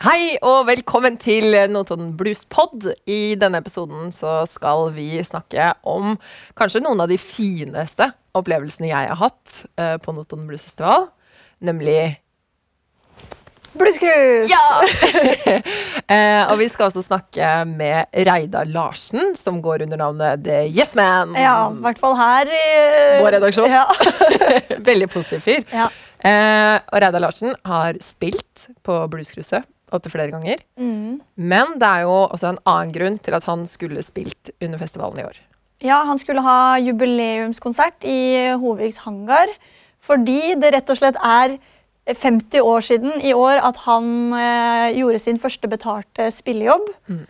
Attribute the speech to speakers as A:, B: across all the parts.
A: Hei og velkommen til Notodden Blues Pod. I denne episoden så skal vi snakke om kanskje noen av de fineste opplevelsene jeg har hatt eh, på Notodden Blues Festival, nemlig
B: Bluescruise!
A: Ja! eh, og vi skal også snakke med Reidar Larsen, som går under navnet The Yes Man.
B: Ja, i hvert fall her i
A: Vår redaksjon.
B: Ja.
A: Veldig positiv fyr.
B: Ja.
A: Eh, og Reidar Larsen har spilt på Bluescruiset opptil flere ganger.
B: Mm.
A: Men det er jo også en annen grunn til at han skulle spilt under festivalen i år.
B: ja, han skulle ha jubileumskonsert i Hoviks hangar fordi det rett og slett er 50 år siden i år at han eh, gjorde sin første betalte spillejobb.
A: Mm.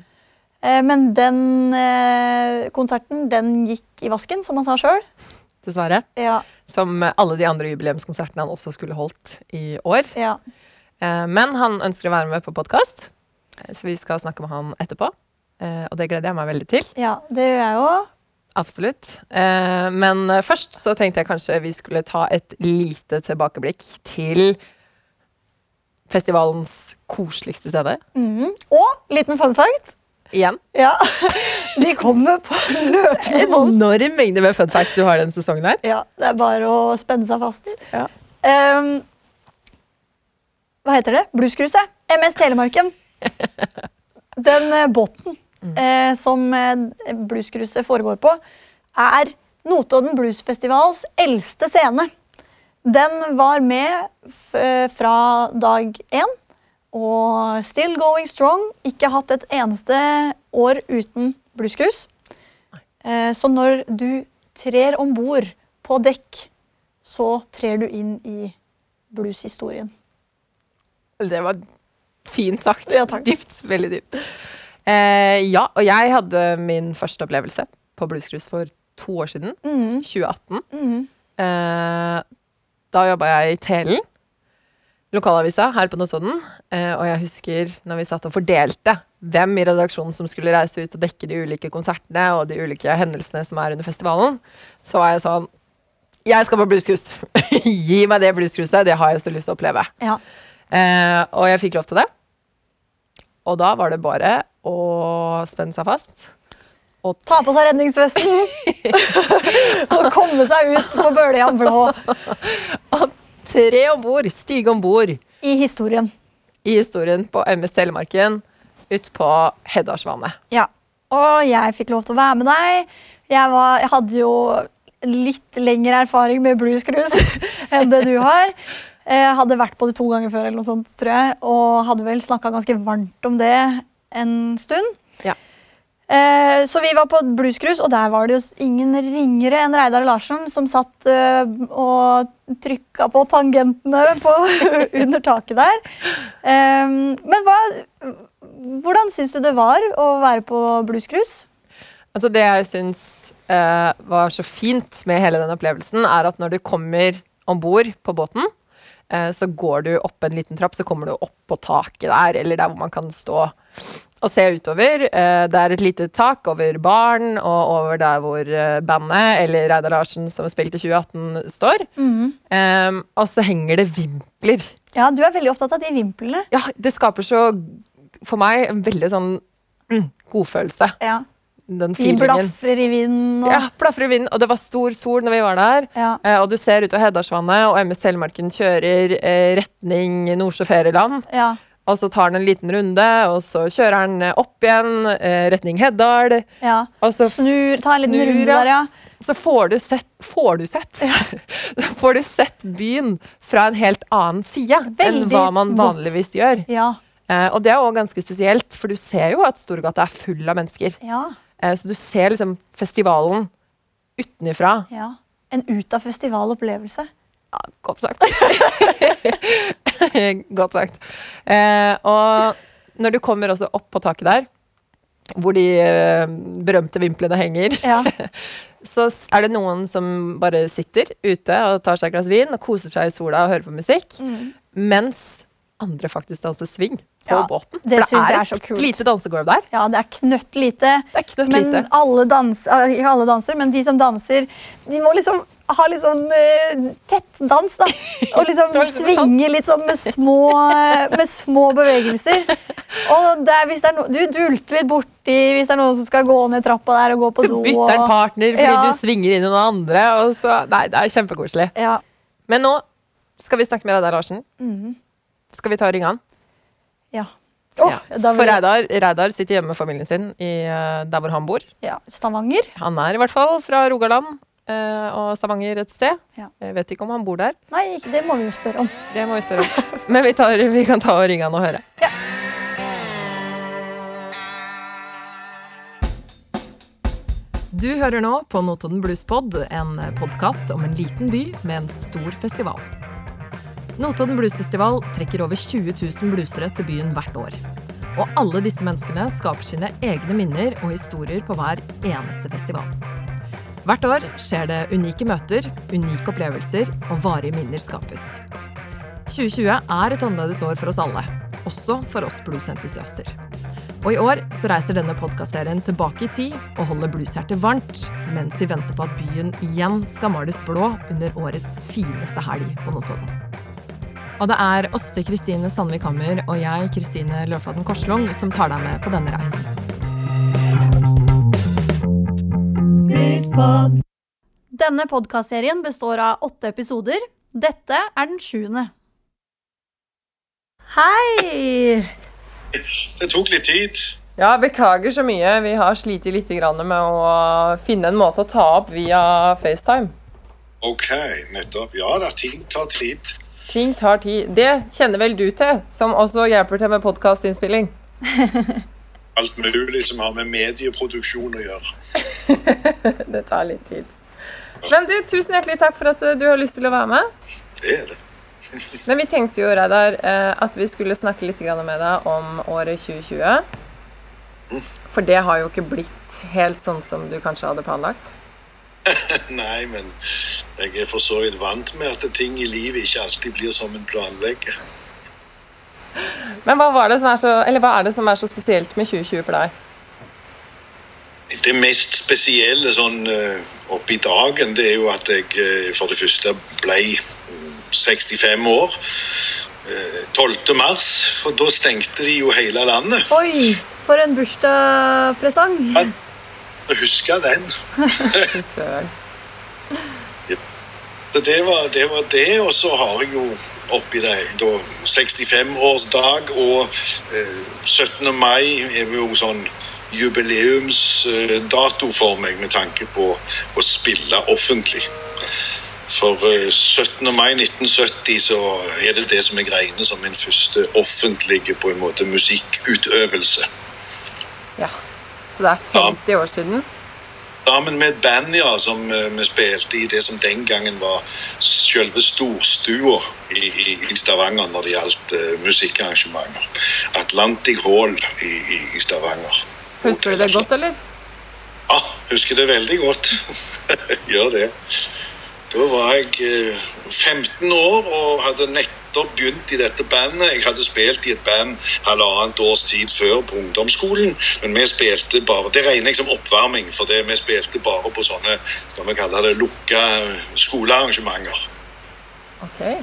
B: Eh, men den eh, konserten den gikk i vasken, som han sa sjøl.
A: Dessverre.
B: Ja,
A: Som alle de andre jubileumskonsertene han også skulle holdt i år.
B: ja.
A: Eh, men han ønsker å være med på podkast, så vi skal snakke med han etterpå. Eh, og det gleder jeg meg veldig til.
B: ja, det gjør jeg også.
A: Absolutt. Eh, men eh, først så tenkte jeg kanskje vi skulle ta et lite tilbakeblikk til festivalens koseligste steder.
B: Mm. Og liten fun fact.
A: Igjen.
B: Ja, De kommer på løpende bånd.
A: Enorm mengde med fun facts du har denne sesongen her.
B: Ja, det er bare å spenne seg fast.
A: Ja.
B: Ehm, hva heter det? Bluescruiset. MS Telemarken. Den eh, båten eh, som eh, bluescruiset foregår på, er Notodden Bluesfestivals eldste scene. Den var med eh, fra dag én. Og still going strong. Ikke hatt et eneste år uten bluescruise. Eh, så når du trer om bord på dekk, så trer du inn i blueshistorien.
A: Det var fint sagt.
B: Ja, takk.
A: Dypt. Veldig dypt. Eh, ja, og jeg hadde min første opplevelse på Bluescruise for to år siden.
B: Mm.
A: 2018.
B: Mm.
A: Eh, da jobba jeg i Telen, lokalavisa her på Notodden. Eh, og jeg husker når vi satt og fordelte hvem i redaksjonen som skulle reise ut og dekke de ulike konsertene og de ulike hendelsene som er under festivalen, så var jeg sånn Jeg skal på bluescruise! Gi meg det bluescruiset! Det har jeg så lyst til å oppleve.
B: Ja.
A: Eh, og jeg fikk lov til det. Og da var det bare å spenne seg fast. Og
B: Ta på seg redningsvesten og komme seg ut på Bøljan blå
A: tre om bord, stige om bord
B: i historien.
A: i historien på MS Telemarken ut på Heddalsvannet.
B: Ja. Og jeg fikk lov til å være med deg. Jeg, var, jeg hadde jo litt lengre erfaring med bluescruise enn det du har. Jeg hadde vært på det to ganger før, eller noe sånt, tror jeg, og hadde vel snakka ganske varmt om det en stund.
A: Ja.
B: Eh, Så vi var på bluescruise, og der var det jo ingen ringere enn Reidar Larsen som satt eh, og trykka på tangentene på, under taket der. Eh, Men hva, hvordan syns du det var å være på bluescruise?
A: Altså det jeg syns eh, var så fint med hele den opplevelsen, er at når du kommer om bord på båten, eh, så går du opp en liten trapp, så kommer du opp på taket der, eller der hvor man kan stå og se utover. Eh, det er et lite tak over baren og over der hvor eh, bandet, eller Reidar Larsen som spilte i 2018, står. Eh, og så henger det vimpler.
B: Ja, du er veldig opptatt av de vimplene.
A: Ja, det skaper så, for meg, en veldig sånn mm, godfølelse.
B: Ja.
A: Den
B: De
A: feelingen.
B: blafrer i vinden. Og,
A: Ja, blaffer i vinden. Og det var stor sol når vi var der.
B: Ja.
A: Eh, og du ser utover Hedalsvannet, og MS Telemarken kjører eh, retning Nordsjø ferieland.
B: ja.
A: Og så tar han en liten runde, og så kjører han eh, opp igjen, retning Heddal.
B: ja.
A: Og så,
B: Snur, tar en liten
A: snur,
B: runde der, ja.
A: så får du sett Får du sett? Ja. får du sett byen fra en helt annen side enn hva man
B: godt.
A: vanligvis gjør.
B: Ja.
A: Eh, og det er også ganske spesielt, for du ser jo at Storgata er full av mennesker.
B: ja.
A: Eh, så du ser liksom festivalen utenifra.
B: ja. En ut av festivalopplevelse.
A: Ja, godt sagt. godt sagt. Eh, og når du kommer også opp på taket der, hvor de eh, berømte vimplene henger,
B: Ja.
A: så er det noen som bare sitter ute og tar seg et glass vin og koser seg i sola og hører på musikk,
B: Mm.
A: mens andre faktisk danser swing på
B: Ja,
A: båten.
B: det
A: For
B: det, det
A: er
B: er
A: et lite dansegulv der.
B: ja, det er knøtt lite.
A: Det er knøtt
B: Men
A: lite.
B: alle, dans, ikke alle danser, men de som danser, de må liksom ha litt sånn uh, tett dans, da. Og liksom svinge litt sånn med små, eh, med små bevegelser. Og det er, det no, du dulter litt borti hvis det er noen som skal gå ned trappa der og gå på
A: Så
B: do.
A: bytter
B: en
A: partner fordi
B: Ja.
A: du svinger inn i noen andre. Så, nei, det er kjempekoselig.
B: Ja.
A: Men nå skal vi snakke med Reidar Larsen.
B: Mhm.
A: Skal vi ta og ringe han?
B: Ja. Oh,
A: Ja. For Reidar, Reidar sitter hjemme med familien sin i, eh, der hvor han bor.
B: ja, Stavanger.
A: Han er i hvert fall fra Rogaland eh, og Stavanger et sted.
B: Ja.
A: Jeg vet ikke om han bor der.
B: Nei, det må vi jo spørre om.
A: Det må vi spørre om. Men vi, tar, vi kan ta og ringe han og høre.
B: Ja.
A: Du hører nå på Notodden Bluespod, en podkast om en liten by med en stor festival. Notodden Bluesfestival trekker over 20 000 bluesere til byen hvert år. Og alle disse menneskene skaper sine egne minner og historier på hver eneste festival. Hvert år skjer det unike møter, unike opplevelser og varige minner skapes. 2020 er et annerledes år for oss alle, også for oss bluesentusiaster. Og i år så reiser denne podkastserien tilbake i tid og holder blueshjertet varmt, mens vi venter på at byen igjen skal males blå under årets fineste helg på Notodden. Og det er Åste Kristine Sandvik Hammer og jeg, Kristine Løflaten Korslung, som tar deg med på denne reisen.
B: Denne podkastserien består av åtte episoder. Dette er den sjuende. Hei!
C: Det tok litt tid.
A: Ja, beklager så mye. Vi har slitt litt med å finne en måte å ta opp via FaceTime.
C: Ok, nettopp. Ja da, ting tar tid.
A: Ting tar tid. Det kjenner vel du til, som også hjelper til med podkastinnspilling.
C: Alt mulig som har med medieproduksjon å gjøre.
A: Det tar litt tid. Men du, tusen hjertelig takk for at eh, du har lyst til å være med.
C: Det er det.
A: Men vi tenkte jo, Reidar, eh, at vi skulle snakke litt med deg om året 2020. For det har jo ikke blitt helt sånn som du kanskje hadde planlagt.
C: Nei, men jeg er for så vidt vant med at ting i livet ikke alltid blir som en planlegger.
A: Men hva, var det som er så, eller hva er det som er så spesielt med 2020 for deg?
C: Det mest spesielle sånn eh, oppi dagen, det er jo at jeg eh, for det første ble mm, 65 år. eh, 12. mars, og da stengte de jo hele landet.
B: Oi, for en bursdagspresang.
C: Jeg husker den.
A: Fy søren.
C: Så det var det, var det og så har jeg jo oppi det da 65-årsdag og eh, 17. mai er jo sånn jubileumsdato for meg med tanke på å spille offentlig. For eh, 17. mai 1970 så er det det som jeg regner som min første offentlige på en måte musikkutøvelse.
A: Ja. Så det er 50 år siden.
C: Sammen med et band ja, som eh, vi spilte i det som den gangen var selve storstua i, i, i Stavanger når det gjaldt uh, musikkarrangementer. Atlantic Hall i, i, Stavanger.
A: Husker du det godt, eller?
C: Ja, husker det veldig godt. Gjør det. Da var jeg eh, 15 år og hadde nettopp begynt i dette bandet. Jeg hadde spilt i et band halvannet års tid før på ungdomsskolen, men vi spilte bare Det regner jeg som oppvarming, for det, vi spilte bare på sånne skal vi kalle det, lukka skolearrangementer. Okay.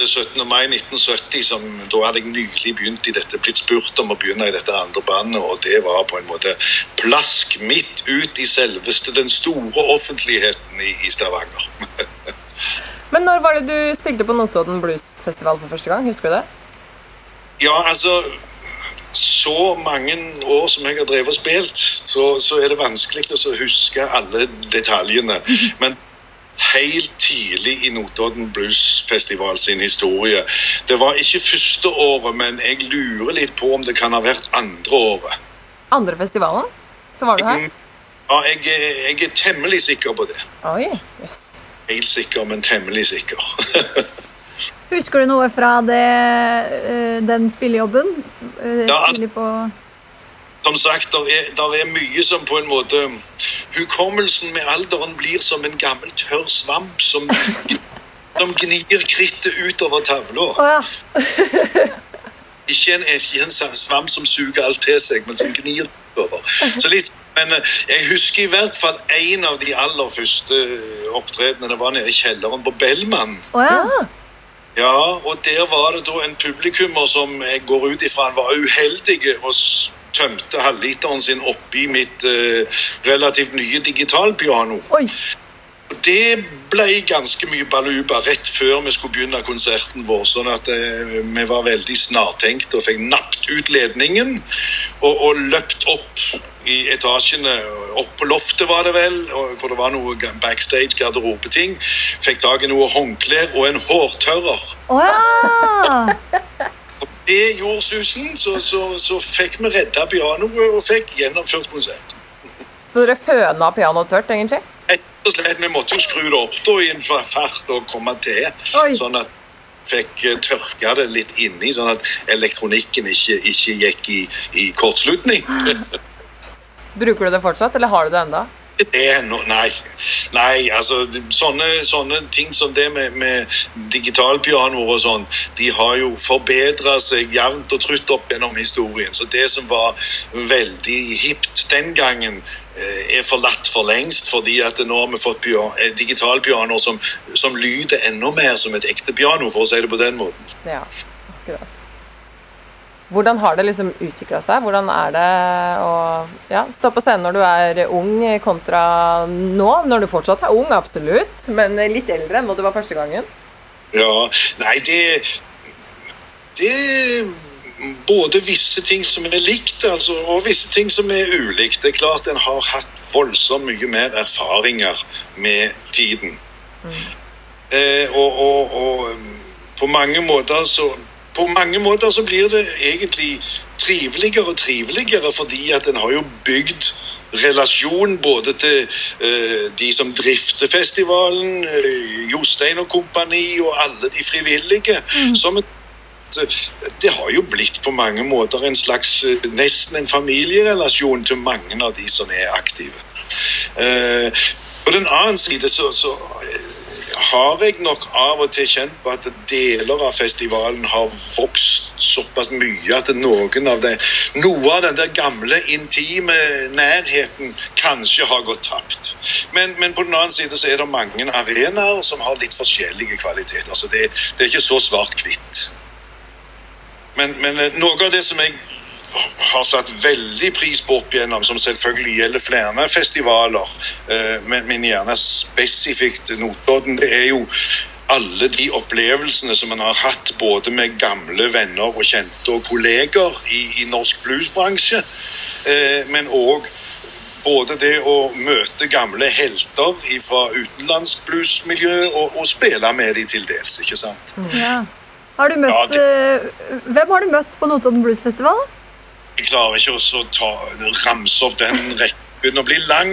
C: Er 17. mai 1970, som da hadde jeg nylig begynt i dette, blitt spurt om å begynne i dette andre bandet, og det var på en måte plask midt ut i selveste den store offentligheten i, i Stavanger.
A: Men når var det du spilte på Notodden Bluesfestival for første gang? Husker du det?
C: Ja, altså Så mange år som jeg har drevet og spilt, så, så er det vanskelig å huske alle detaljene. Men helt tidlig i Notodden Blues Festival sin historie Det var ikke første året, men jeg lurer litt på om det kan ha vært andre året.
A: Andre festivalen? Så var du her?
C: Ja, jeg, jeg er temmelig sikker på det.
A: Oi, jøss.
C: Helt sikker, men temmelig sikker.
B: Husker du noe fra det, eh, den spillejobben? Eh,
C: Ja, altså-
B: på
C: Som sagt, der er, er mye som på en måte Hukommelsen med alderen blir som en gammel tørr svamp som, som gnir krittet utover tavla.
B: Oh, ja.
C: Ikke en, ikke en svamp som suger alt til seg, men som gnir utover. Så litt Men eh, jeg husker i hvert fall en av de aller første opptredenene var nede i kjelleren på Bellman.
B: Å ja.
C: Ja, og der var det da en publikummer som jeg går ut ifra han var uheldig og tømte halvliteren sin oppi mitt eh, relativt nye digitalpiano.
B: Oi.
C: Det ble ganske mye baluba rett før vi skulle begynne konserten vår. Sånn at eh, vi var veldig snartenkt og fikk napt ut ledningen og, og løpt opp i etasjene. Opp på loftet var det vel, og, hvor det var noe backstage garderobeting. Fikk tak i noe håndklær og en hårtørrer.
B: Å ja.
C: Det gjorde susen, så, så, så fikk vi redda pianoet og fikk gjennomført konsert.
A: Så dere føna pianoet tørt, egentlig?
C: Rett og slett, Vi måtte jo skru det opp da, i en fa- fart og komme til.
B: Oi.
C: Sånn at fikk eh, tørka det litt inni, sånn at elektronikken ikke, ikke gikk i, i kortslutning.
A: Bruker du det fortsatt, eller har du det enda?
C: Det no, nei. nei, altså sånne, sånne ting som det med, med digitalpianoer og sånn, de har jo forbedra seg jevnt og trutt opp gjennom historien. Så det som var veldig hipt den gangen, er forlatt for lengst, fordi at nå har vi fått eh, digitalpianoer som, som lyder enda mer som et ekte piano, for å si det på den måten.
A: Ja, akkurat. Hvordan har det liksom utvikla seg? Hvordan er det å ja, stå på scenen når du er ung, kontra nå? Når du fortsatt er ung, absolutt, men litt eldre enn da du var første gangen?
C: Ja, nei, det Det både visse ting som er likt, altså, og visse ting som er ulikt. Det er klart en har hatt voldsomt mye mer erfaringer med tiden. Eh, og, og, og på mange måter så på mange måter så blir det egentlig triveligere og triveligere, fordi at en har jo bygd relasjon både til eh, de som drifter festivalen, eh, Jostein og kompani og alle de frivillige. Som et, det har jo blitt på mange måter en slags eh, nesten en familierelasjon til mange av de som er aktive. Eh, på den annen side så, så eh, har jeg nok av og til kjent på at deler av festivalen har vokst såpass mye at noen av det, noe av den der gamle, intime nærheten kanskje har gått tapt. Men, men på den annen side så er det mange arenaer som har litt forskjellige kvaliteter. Så det, det er ikke så svart-hvitt. Men, men eh, noe av det som jeg har satt veldig pris på opp igjennom, som selvfølgelig gjelder flere festivaler, eh, men, men gjerne spesifikt Notodden, det er jo alle de opplevelsene som man har hatt både med gamle venner og kjente og kolleger i, i norsk bluesbransje, eh, men òg både det å møte gamle helter fra utenlandsk bluesmiljø og, og spille med de til dels, ikke sant?
B: ja. Har du møtt,
C: Ja,
B: det... hvem har du møtt på Notodden Bluesfestival?
C: Jeg klarer ikke å ta, ramse opp den rekken. og bli lang,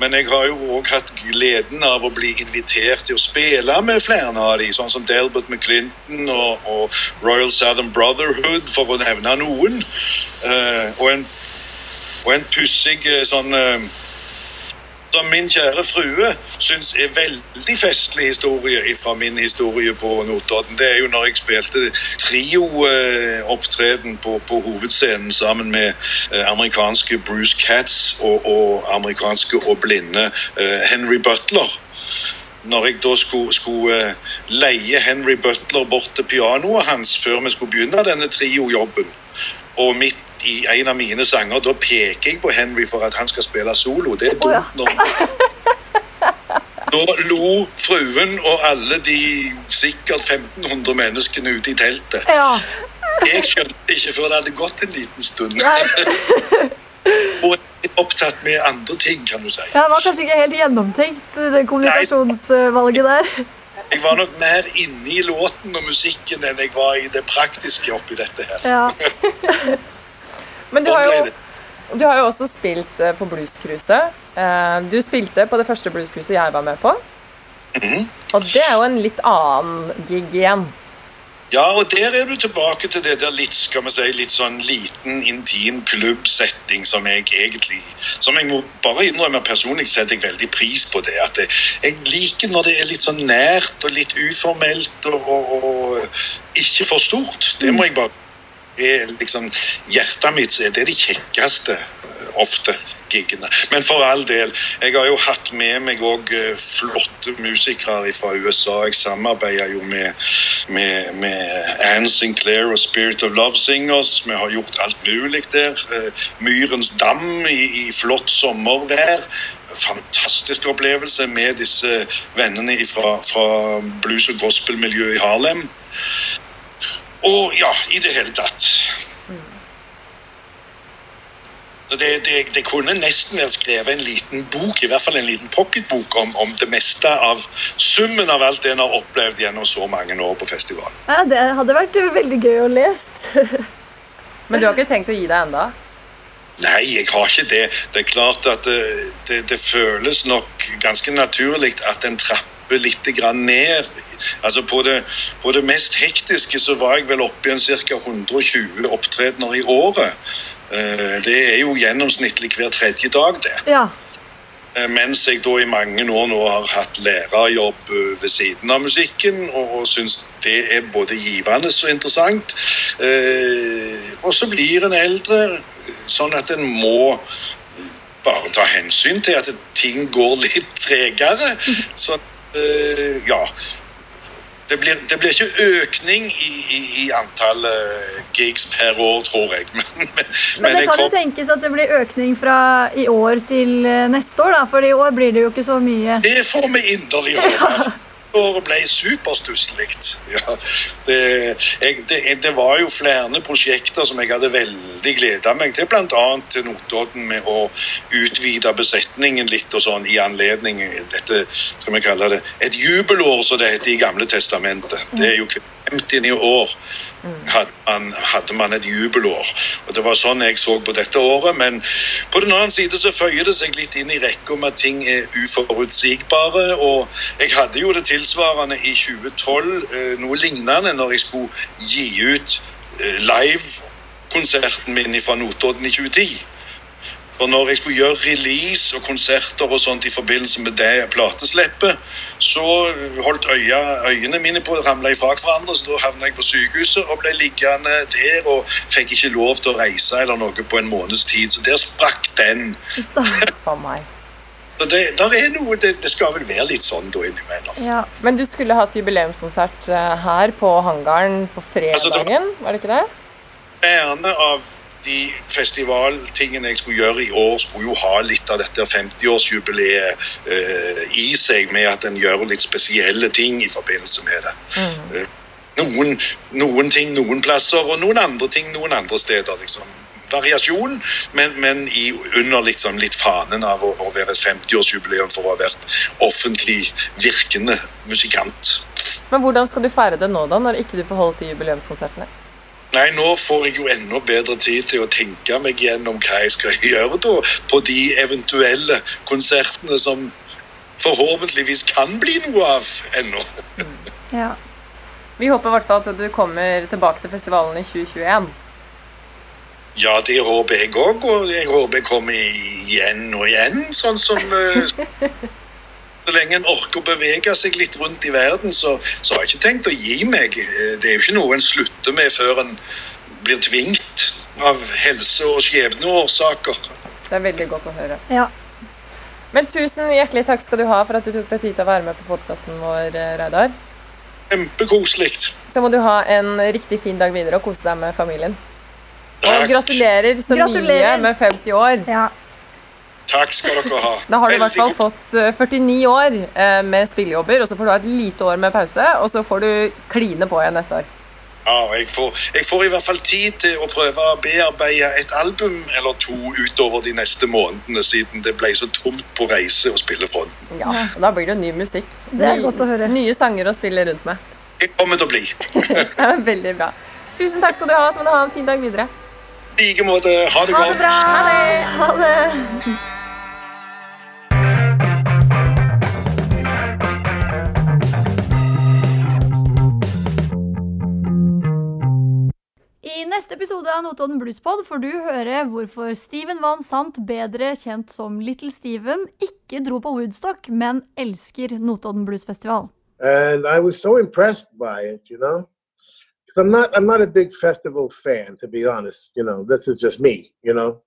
C: men jeg har jo òg hatt gleden av å bli invitert til å spille med flere av de, sånn som Delbert McClinton og, og Royal Southern Brotherhood, for å nevne noen. Uh, og en, og en pussig eh, sånn eh, som min kjære frue syns er veldig festlig historie fra min historie på Notodden. Det er jo når jeg spilte trio-opptreden på, på hovedscenen sammen med eh, amerikanske Bruce Katz og, og amerikanske og blinde eh, Henry Butler. Når jeg da skulle, skulle eh, leie Henry Butler bort til pianoet hans før vi skulle begynne denne trio-jobben, og midt i en av mine sanger, da peker jeg på Henry for at han skal spille solo. Det er
B: dumt
C: dumt når Da lo fruen og alle de sikkert 1500 menneskene ute i teltet.
B: Ja.
C: Jeg skjønte ikke før det hadde gått en liten stund. Og opptatt med andre ting, kan du si.
B: Ja, det var kanskje ikke helt gjennomtenkt, det kommunikasjonsvalget der.
C: Jeg var nok mer inne i låten og musikken enn jeg var i det praktiske oppi dette her.
B: Ja.
A: Men du har jo, du har jo også spilt eh, på Bluescruiset. Eh, Du spilte på det første bluescruiset jeg var med på.
C: Mhm.
A: Og det er jo en litt annen gig igjen.
C: Ja, og der er du tilbake til det der litt, skal vi si, litt sånn liten, intim klubbsetting som jeg egentlig Som jeg må bare innrømme personlig setter jeg veldig pris på det. At jeg, jeg liker når det er litt sånn nært og litt uformelt og, og, og ikke for stort. Det må jeg bare er liksom Hjertet mitt er det de kjekkeste ofte giggene. Men for all del, jeg har jo hatt med meg òg flotte musikere fra USA. Jeg samarbeider jo med, med, med Anne Sinclair og Spirit of Love Singers. Vi har gjort alt mulig der. Eh, Myrens dam i, i flott sommervær fantastisk opplevelse med disse vennene fra, fra blues- og gospel-miljøet i Harlem. Og ja, i det hele tatt. Det, det, det, kunne nesten vært skrevet en liten bok, i hvert fall en liten pocketbok, om, om det meste av summen av alt det en har opplevd gjennom så mange år på festivalen.
B: Ja, Det hadde vært veldig gøy å lese.
A: Men du har ikke tenkt å gi deg enda?
C: Nei, jeg har ikke det. Det er klart at det, det, det føles nok ganske naturlig at en trapper litt ned. Altså på det, på det mest hektiske så var jeg vel oppe i en ca. 120 opptredener i året. Eh, det er jo gjennomsnittlig hver tredje dag, det.
B: Ja.
C: Eh, mens jeg da i mange år nå har hatt lærerjobb eh, ved siden av musikken, og, syns det er både givende og interessant. og så blir en eldre, sånn at en må bare ta hensyn til at ting går litt tregere. Så ja det blir, det blir, ikke økning i, i, i antall gigs per år, tror jeg. Men, men,
B: men det kan kom... jo tenkes at det blir økning fra i år til neste år, da. For i år blir det jo ikke så mye.
C: Det får vi inderlig håpe. året ble superstusslig. Ja, det, det, det, var jo flere prosjekter som jeg hadde veldig gleda meg til, bl.a. til Notodden med å utvide besetningen litt og sånn i anledning dette skal vi kalle det, et jubelår, som det heter i Gamle testamentet. Det er jo 50 år hadde man, hadde man, et jubelår. Og Det var sånn jeg så på dette året. Men på den annen side så føyer det seg litt inn i rekka med at ting er uforutsigbare. Og jeg hadde jo det tilsvarende i 2012, eh, noe lignende, når jeg skulle gi ut livekonserten live-konserten min fra Notodden i 2010. For når jeg skulle gjøre release og konserter og sånt i forbindelse med det plateslippet, så holdt øya, øyene mine på å ramle ifra hverandre, så da havna jeg på sykehuset og ble liggende der og fikk ikke lov til å reise eller noe på en måneds tid. Så der sprakk den.
A: For meg.
C: Det, er noe, det, det, skal vel være litt sånn da innimellom.
A: Ja. Men du skulle hatt jubileumskonsert eh, her på hangaren på fredagen, altså, det var, var det ikke det?
C: Gjerne av de festivaltingene jeg skulle gjøre i år, skulle jo ha litt av dette 50-årsjubileet eh, i seg, med at en gjør litt spesielle ting i forbindelse med det. Mm. Eh, noen, noen, ting noen plasser, og noen andre ting noen andre steder. liksom. Variasjon, men, men i, under liksom litt fanen av å, å være et 50-årsjubileum for å ha vært offentlig virkende musikant.
A: Men hvordan skal du feire det nå, da, når ikke du får holdt de jubileumskonsertene?
C: Nei, nå får jeg jo enda bedre tid til å tenke meg gjennom hva jeg skal gjøre da, på de eventuelle konsertene som forhåpentligvis kan bli noe av ennå.
B: Ja.
A: Vi håper i hvert fall at du kommer tilbake til festivalen i 2021.
C: Ja, det håper jeg òg, og jeg håper jeg kommer igjen og igjen, sånn som uh, Så lenge en orker å bevege seg litt rundt i verden, så, så, har jeg ikke tenkt å gi meg. Det er jo ikke noe en slutter med før en blir tvingt av helse- og skjebneårsaker.
A: Det er veldig godt å høre.
B: Ja.
A: Men tusen hjertelig takk skal du ha for at du tok deg tid til å være med på podkasten vår, eh, Reidar.
C: Kjempekoselig.
A: Så må du ha en riktig fin dag videre og kose deg med familien. Takk. Og gratulerer så gratulerer. mye med 50 år.
B: Ja.
C: Takk skal dere ha.
A: Da har du i hvert fall fått 49 eh, år eh, med spillejobber, og så får du ha et lite år med pause, og så får du kline på igjen neste år.
C: Ja, jeg får, jeg får, i hvert fall tid til å prøve å bearbeide et album eller to utover de neste månedene, siden det ble så tomt på reise og spillefronten.
A: Ja, og Da blir det ny musikk.
B: Det er godt å høre.
A: Nye sanger å spille rundt med.
C: Det kommer til å bli.
A: det er veldig bra. Tusen takk skal du ha, så må du ha en fin dag videre.
C: I like måte. Ha det
B: ha
C: godt.
B: Det bra. Ha det. Ha det. I neste episode av Notodden Bluespod får du høre hvorfor Steven Van Sant, bedre kjent som Little Steven, ikke dro på Woodstock, men elsker Notodden Bluesfestival.
D: And I was so impressed by it, you know. Because I'm not, I'm not a big festival fan, to be honest. You know, this is just me, you know.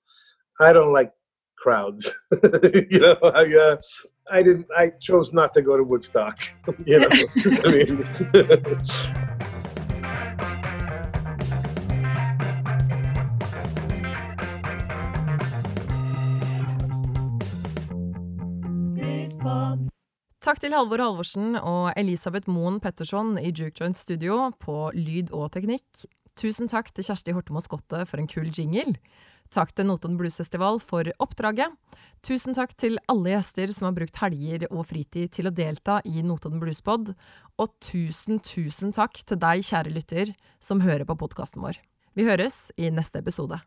D: I don't like crowds. you know, I uh, I didn't. I chose not to go to Woodstock. you know, I mean.
A: Takk til Halvor Halvorsen og Elisabeth Moen Petterson i Juke Joint Studio på lyd og teknikk. Tusen takk til Kjersti Hortemo Skotte for en kul jingle. Takk til Notodden Bluesfestival for oppdraget. Tusen takk til alle gjester som har brukt helger og fritid til å delta i Notodden Bluespod. Og tusen, tusen takk til deg, kjære lytter, som hører på podkasten vår. Vi høres i neste episode.